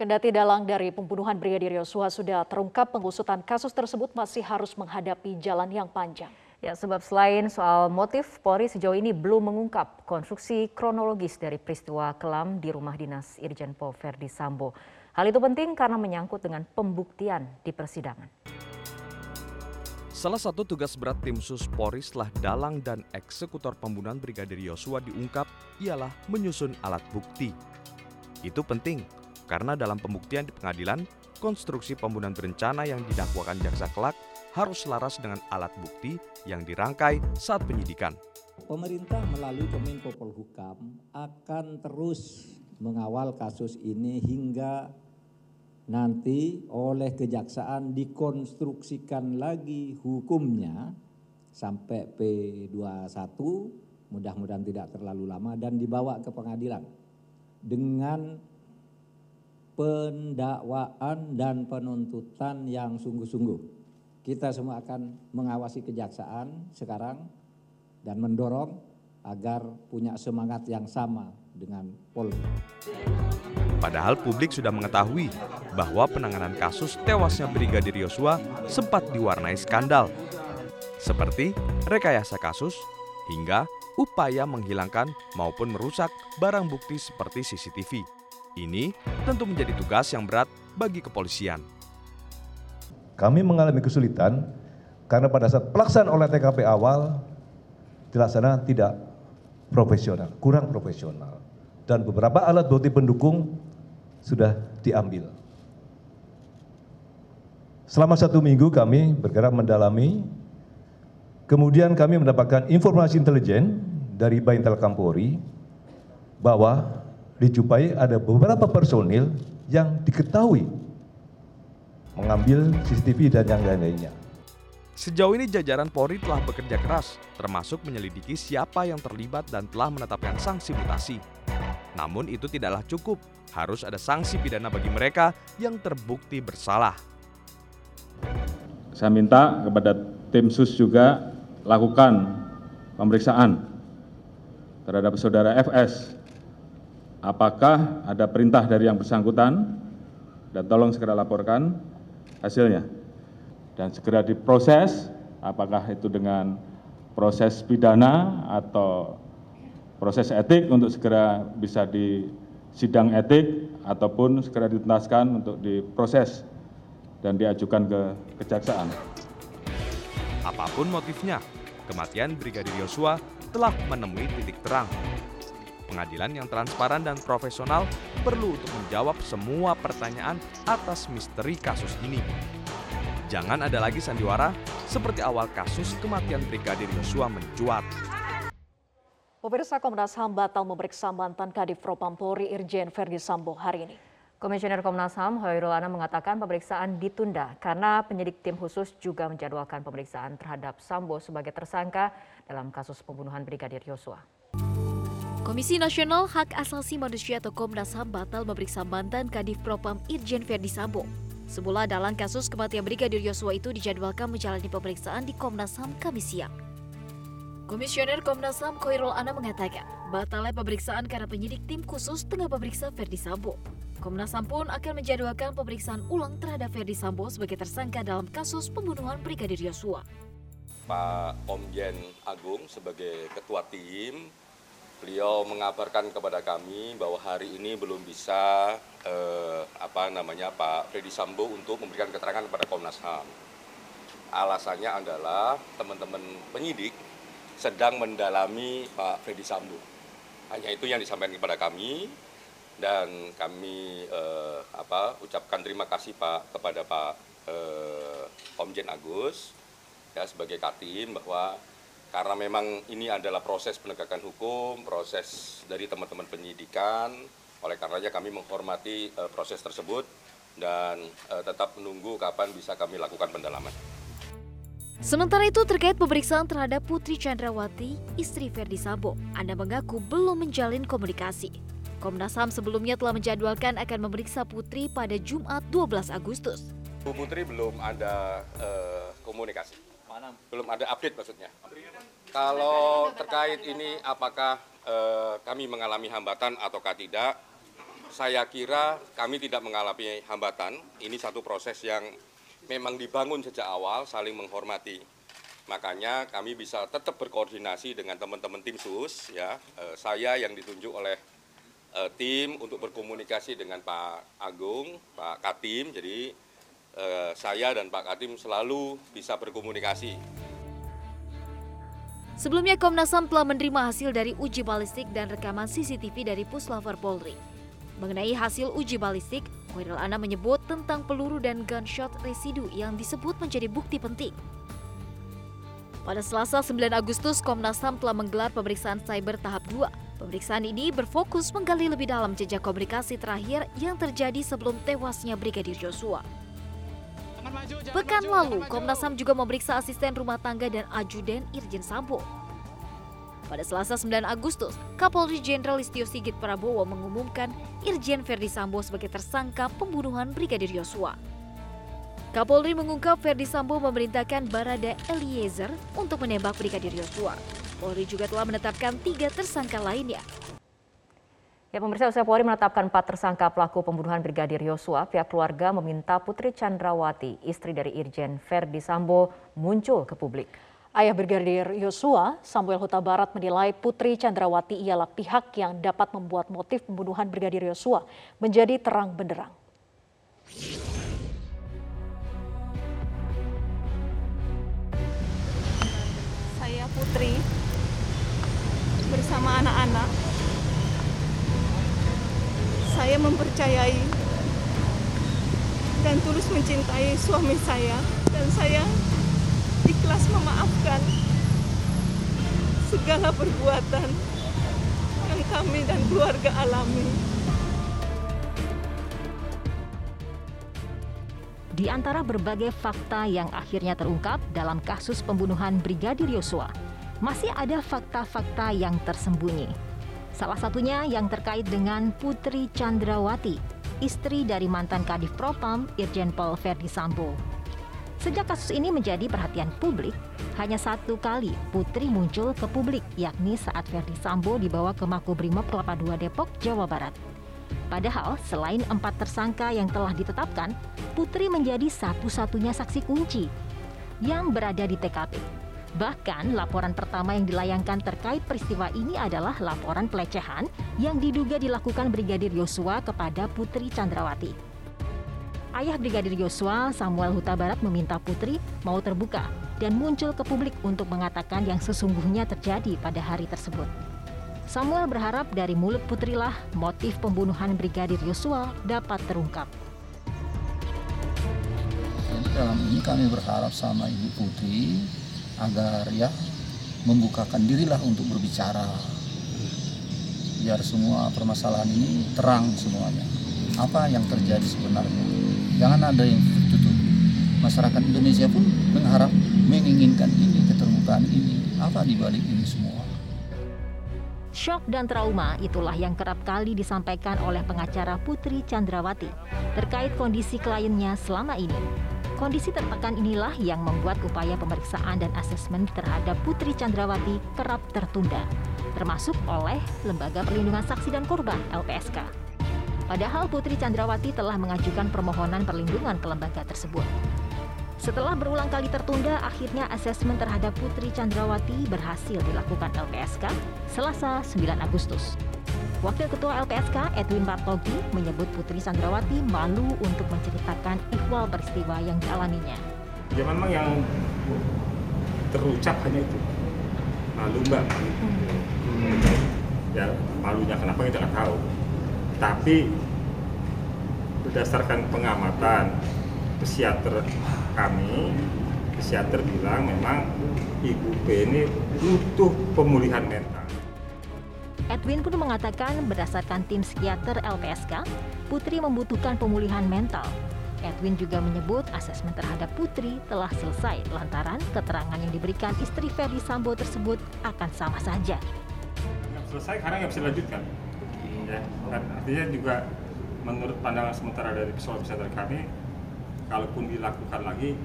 Kendati dalang dari pembunuhan Brigadir Yosua sudah terungkap, pengusutan kasus tersebut masih harus menghadapi jalan yang panjang. Ya, sebab selain soal motif, Polri sejauh ini belum mengungkap konstruksi kronologis dari peristiwa kelam di rumah dinas Irjen Pol Verdi Sambo. Hal itu penting karena menyangkut dengan pembuktian di persidangan. Salah satu tugas berat tim sus Polri setelah dalang dan eksekutor pembunuhan Brigadir Yosua diungkap ialah menyusun alat bukti. Itu penting karena dalam pembuktian di pengadilan, konstruksi pembunuhan berencana yang didakwakan jaksa kelak harus selaras dengan alat bukti yang dirangkai saat penyidikan. Pemerintah melalui Kemenko Polhukam akan terus mengawal kasus ini hingga nanti oleh kejaksaan dikonstruksikan lagi hukumnya sampai P21 mudah-mudahan tidak terlalu lama dan dibawa ke pengadilan dengan pendakwaan dan penuntutan yang sungguh-sungguh. Kita semua akan mengawasi kejaksaan sekarang dan mendorong agar punya semangat yang sama dengan Polri. Padahal publik sudah mengetahui bahwa penanganan kasus tewasnya Brigadir Yosua sempat diwarnai skandal. Seperti rekayasa kasus hingga upaya menghilangkan maupun merusak barang bukti seperti CCTV. Ini tentu menjadi tugas yang berat bagi kepolisian. Kami mengalami kesulitan karena pada saat pelaksanaan oleh TKP awal dilaksanakan tidak profesional, kurang profesional. Dan beberapa alat bukti pendukung sudah diambil. Selama satu minggu kami bergerak mendalami, kemudian kami mendapatkan informasi intelijen dari Baintel Kampori bahwa dijumpai ada beberapa personil yang diketahui mengambil CCTV dan yang lain-lainnya. Sejauh ini jajaran Polri telah bekerja keras, termasuk menyelidiki siapa yang terlibat dan telah menetapkan sanksi mutasi. Namun itu tidaklah cukup, harus ada sanksi pidana bagi mereka yang terbukti bersalah. Saya minta kepada tim sus juga lakukan pemeriksaan terhadap saudara FS apakah ada perintah dari yang bersangkutan? Dan tolong segera laporkan hasilnya. Dan segera diproses apakah itu dengan proses pidana atau proses etik untuk segera bisa di sidang etik ataupun segera dituntaskan untuk diproses dan diajukan ke kejaksaan. Apa pun motifnya, kematian Brigadir Yosua telah menemui titik terang pengadilan yang transparan dan profesional perlu untuk menjawab semua pertanyaan atas misteri kasus ini. Jangan ada lagi sandiwara seperti awal kasus kematian Brigadir Yosua mencuat. Pemirsa Komnas HAM batal memeriksa mantan Kadif Propampori Irjen Verdi Sambo hari ini. Komisioner Komnas HAM Hoirul Ana mengatakan pemeriksaan ditunda karena penyidik tim khusus juga menjadwalkan pemeriksaan terhadap Sambo sebagai tersangka dalam kasus pembunuhan Brigadir Yosua. Komisi Nasional Hak Asasi Manusia atau Komnas HAM batal memeriksa mantan Kadif Propam Irjen Verdi Sambo. Semula dalam kasus kematian Brigadir Yosua itu dijadwalkan menjalani pemeriksaan di Komnas HAM Kamis siang. Komisioner Komnas HAM Koirul Ana mengatakan, batalnya pemeriksaan karena penyidik tim khusus tengah memeriksa Verdi Sambo. Komnas HAM pun akan menjadwalkan pemeriksaan ulang terhadap Verdi Sambo sebagai tersangka dalam kasus pembunuhan Brigadir Yosua. Pak Komjen Agung sebagai ketua tim beliau mengabarkan kepada kami bahwa hari ini belum bisa eh, apa namanya Pak Freddy Sambo untuk memberikan keterangan kepada Komnas HAM. Alasannya adalah teman-teman penyidik sedang mendalami Pak Freddy Sambo. Hanya itu yang disampaikan kepada kami dan kami eh, apa ucapkan terima kasih Pak kepada Pak eh, Komjen Agus ya sebagai Katim bahwa karena memang ini adalah proses penegakan hukum, proses dari teman-teman penyidikan, oleh karenanya kami menghormati uh, proses tersebut dan uh, tetap menunggu kapan bisa kami lakukan pendalaman. Sementara itu terkait pemeriksaan terhadap Putri Chandrawati, istri Verdi Sambo, Anda mengaku belum menjalin komunikasi. Komnas HAM sebelumnya telah menjadwalkan akan memeriksa Putri pada Jumat 12 Agustus. Bu Putri belum ada uh, komunikasi. Belum ada update maksudnya. Kalau terkait ini apakah eh, kami mengalami hambatan ataukah tidak, saya kira kami tidak mengalami hambatan. Ini satu proses yang memang dibangun sejak awal, saling menghormati. Makanya kami bisa tetap berkoordinasi dengan teman-teman tim sus, ya. Eh, saya yang ditunjuk oleh eh, tim untuk berkomunikasi dengan Pak Agung, Pak Katim. Jadi eh, saya dan Pak Katim selalu bisa berkomunikasi. Sebelumnya Komnas HAM telah menerima hasil dari uji balistik dan rekaman CCTV dari Puslaver Polri. Mengenai hasil uji balistik, Khairul Anam menyebut tentang peluru dan gunshot residu yang disebut menjadi bukti penting. Pada Selasa 9 Agustus, Komnas HAM telah menggelar pemeriksaan cyber tahap 2. Pemeriksaan ini berfokus menggali lebih dalam jejak komunikasi terakhir yang terjadi sebelum tewasnya Brigadir Joshua. Pekan lalu, Komnas HAM juga memeriksa asisten rumah tangga dan ajudan Irjen Sambo. Pada Selasa 9 Agustus, Kapolri Jenderal Listio Sigit Prabowo mengumumkan Irjen Verdi Sambo sebagai tersangka pembunuhan Brigadir Yosua. Kapolri mengungkap Verdi Sambo memerintahkan Barada Eliezer untuk menembak Brigadir Yosua. Polri juga telah menetapkan tiga tersangka lainnya. Ya pemirsa, usai Polri menetapkan empat tersangka pelaku pembunuhan Brigadir Yosua, pihak keluarga meminta Putri Chandrawati, istri dari Irjen Verdi Sambo, muncul ke publik. Ayah Brigadir Yosua, Samuel Huta Barat menilai Putri Chandrawati ialah pihak yang dapat membuat motif pembunuhan Brigadir Yosua menjadi terang benderang. Saya Putri bersama anak-anak. Saya mempercayai dan tulus mencintai suami saya dan saya ikhlas memaafkan segala perbuatan yang kami dan keluarga alami. Di antara berbagai fakta yang akhirnya terungkap dalam kasus pembunuhan Brigadir Yosua, masih ada fakta-fakta yang tersembunyi. Salah satunya yang terkait dengan Putri Chandrawati, istri dari mantan Kadif Propam Irjen Pol Verdi Sambo. Sejak kasus ini menjadi perhatian publik, hanya satu kali Putri muncul ke publik, yakni saat Verdi Sambo dibawa ke Makobrimob Kelapa II Depok, Jawa Barat. Padahal selain empat tersangka yang telah ditetapkan, Putri menjadi satu-satunya saksi kunci yang berada di TKP. Bahkan laporan pertama yang dilayangkan terkait peristiwa ini adalah laporan pelecehan yang diduga dilakukan Brigadir Yosua kepada Putri Chandrawati. Ayah Brigadir Yosua, Samuel Huta Barat meminta Putri mau terbuka dan muncul ke publik untuk mengatakan yang sesungguhnya terjadi pada hari tersebut. Samuel berharap dari mulut putrilah motif pembunuhan Brigadir Yosua dapat terungkap. Dalam ini kami berharap sama Ibu Putri agar ya membukakan dirilah untuk berbicara. Biar semua permasalahan ini terang semuanya. Apa yang terjadi sebenarnya. Jangan ada yang tutup. Masyarakat Indonesia pun mengharap, menginginkan ini, keterbukaan ini. Apa dibalik ini semua? Shock dan trauma itulah yang kerap kali disampaikan oleh pengacara Putri Chandrawati terkait kondisi kliennya selama ini. Kondisi tertekan inilah yang membuat upaya pemeriksaan dan asesmen terhadap Putri Chandrawati kerap tertunda, termasuk oleh Lembaga Perlindungan Saksi dan Korban (LPSK). Padahal Putri Chandrawati telah mengajukan permohonan perlindungan ke lembaga tersebut. Setelah berulang kali tertunda, akhirnya asesmen terhadap Putri Chandrawati berhasil dilakukan LPSK Selasa 9 Agustus. Wakil Ketua LPSK Edwin Bartogi menyebut Putri Chandrawati malu untuk menceritakan ikhwal peristiwa yang dialaminya. Ya memang yang terucap hanya itu. Malu mbak. Hmm. Ya malunya kenapa kita nggak tahu. Tapi berdasarkan pengamatan psikiater kami, psikiater bilang memang Ibu P ini butuh pemulihan mental. Edwin pun mengatakan berdasarkan tim psikiater LPSK, Putri membutuhkan pemulihan mental. Edwin juga menyebut asesmen terhadap Putri telah selesai lantaran keterangan yang diberikan istri Ferdi Sambo tersebut akan sama saja. Selesai karena nggak bisa dilanjutkan. Ya, artinya juga menurut pandangan sementara dari psikolog psikiater kami, kalaupun dilakukan lagi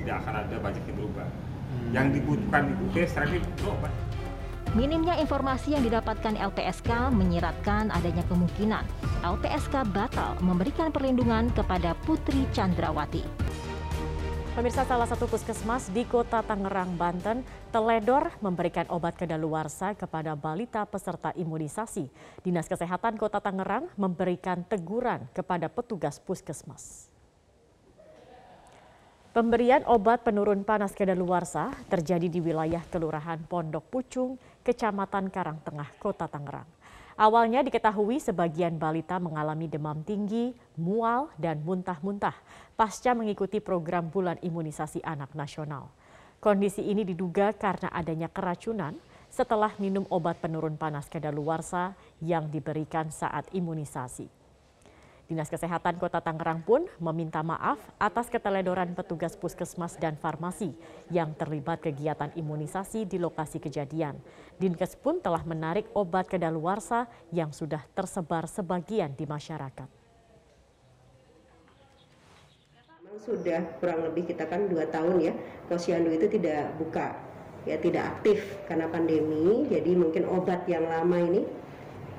tidak akan ada banyak yang berubah. Hmm. Yang dibutuhkan Ibu P sekarang ini berobat. Minimnya informasi yang didapatkan LPSK menyiratkan adanya kemungkinan LPSK batal memberikan perlindungan kepada Putri Chandrawati. Pemirsa salah satu puskesmas di kota Tangerang, Banten, teledor memberikan obat kedaluarsa kepada balita peserta imunisasi. Dinas Kesehatan Kota Tangerang memberikan teguran kepada petugas puskesmas. Pemberian obat penurun panas kedaluarsa terjadi di wilayah Kelurahan Pondok Pucung, Kecamatan Karangtengah, Kota Tangerang. Awalnya diketahui sebagian balita mengalami demam tinggi, mual, dan muntah-muntah pasca mengikuti program bulan imunisasi anak nasional. Kondisi ini diduga karena adanya keracunan setelah minum obat penurun panas kedaluarsa yang diberikan saat imunisasi. Dinas Kesehatan Kota Tangerang pun meminta maaf atas keteledoran petugas puskesmas dan farmasi yang terlibat kegiatan imunisasi di lokasi kejadian. Dinkes pun telah menarik obat kedaluarsa yang sudah tersebar sebagian di masyarakat. Sudah kurang lebih kita kan dua tahun ya, posyandu itu tidak buka, ya tidak aktif karena pandemi. Jadi mungkin obat yang lama ini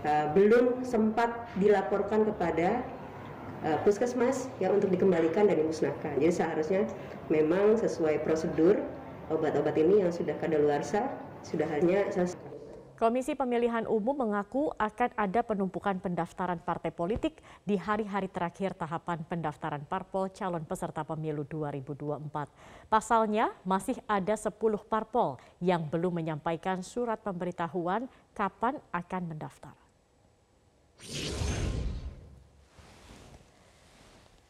uh, belum sempat dilaporkan kepada uh, puskesmas ya untuk dikembalikan dan dimusnahkan. Jadi seharusnya memang sesuai prosedur obat-obat ini yang sudah kadaluarsa sudah hanya Komisi Pemilihan Umum mengaku akan ada penumpukan pendaftaran partai politik di hari-hari terakhir tahapan pendaftaran parpol calon peserta pemilu 2024. Pasalnya, masih ada 10 parpol yang belum menyampaikan surat pemberitahuan kapan akan mendaftar.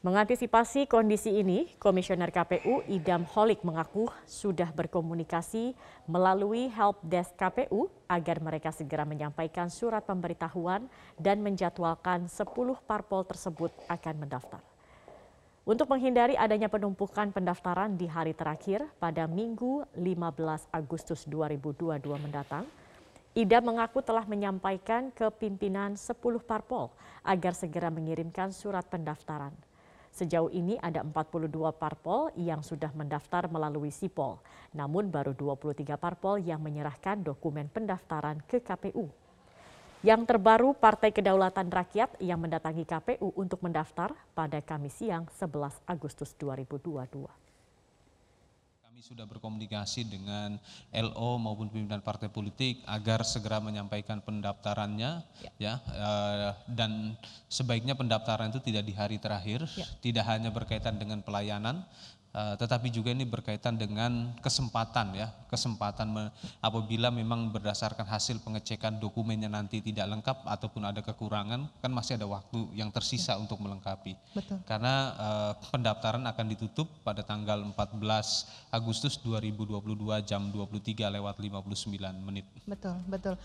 Mengantisipasi kondisi ini, Komisioner KPU Idam Holik mengaku sudah berkomunikasi melalui help desk KPU agar mereka segera menyampaikan surat pemberitahuan dan menjadwalkan 10 parpol tersebut akan mendaftar. Untuk menghindari adanya penumpukan pendaftaran di hari terakhir pada Minggu 15 Agustus 2022 mendatang, Ida mengaku telah menyampaikan ke pimpinan 10 parpol agar segera mengirimkan surat pendaftaran. Sejauh ini ada 42 parpol yang sudah mendaftar melalui Sipol, namun baru 23 parpol yang menyerahkan dokumen pendaftaran ke KPU. Yang terbaru Partai Kedaulatan Rakyat yang mendatangi KPU untuk mendaftar pada Kamis siang 11 Agustus 2022 sudah berkomunikasi dengan LO maupun pimpinan partai politik agar segera menyampaikan pendaftarannya ya, ya uh, dan sebaiknya pendaftaran itu tidak di hari terakhir, ya. tidak hanya berkaitan dengan pelayanan Uh, tetapi juga ini berkaitan dengan kesempatan ya, kesempatan me, apabila memang berdasarkan hasil pengecekan dokumennya nanti tidak lengkap ataupun ada kekurangan, kan masih ada waktu yang tersisa untuk melengkapi. Betul. Karena uh, pendaftaran akan ditutup pada tanggal 14 Agustus 2022 jam 23 lewat 59 menit. Betul, betul.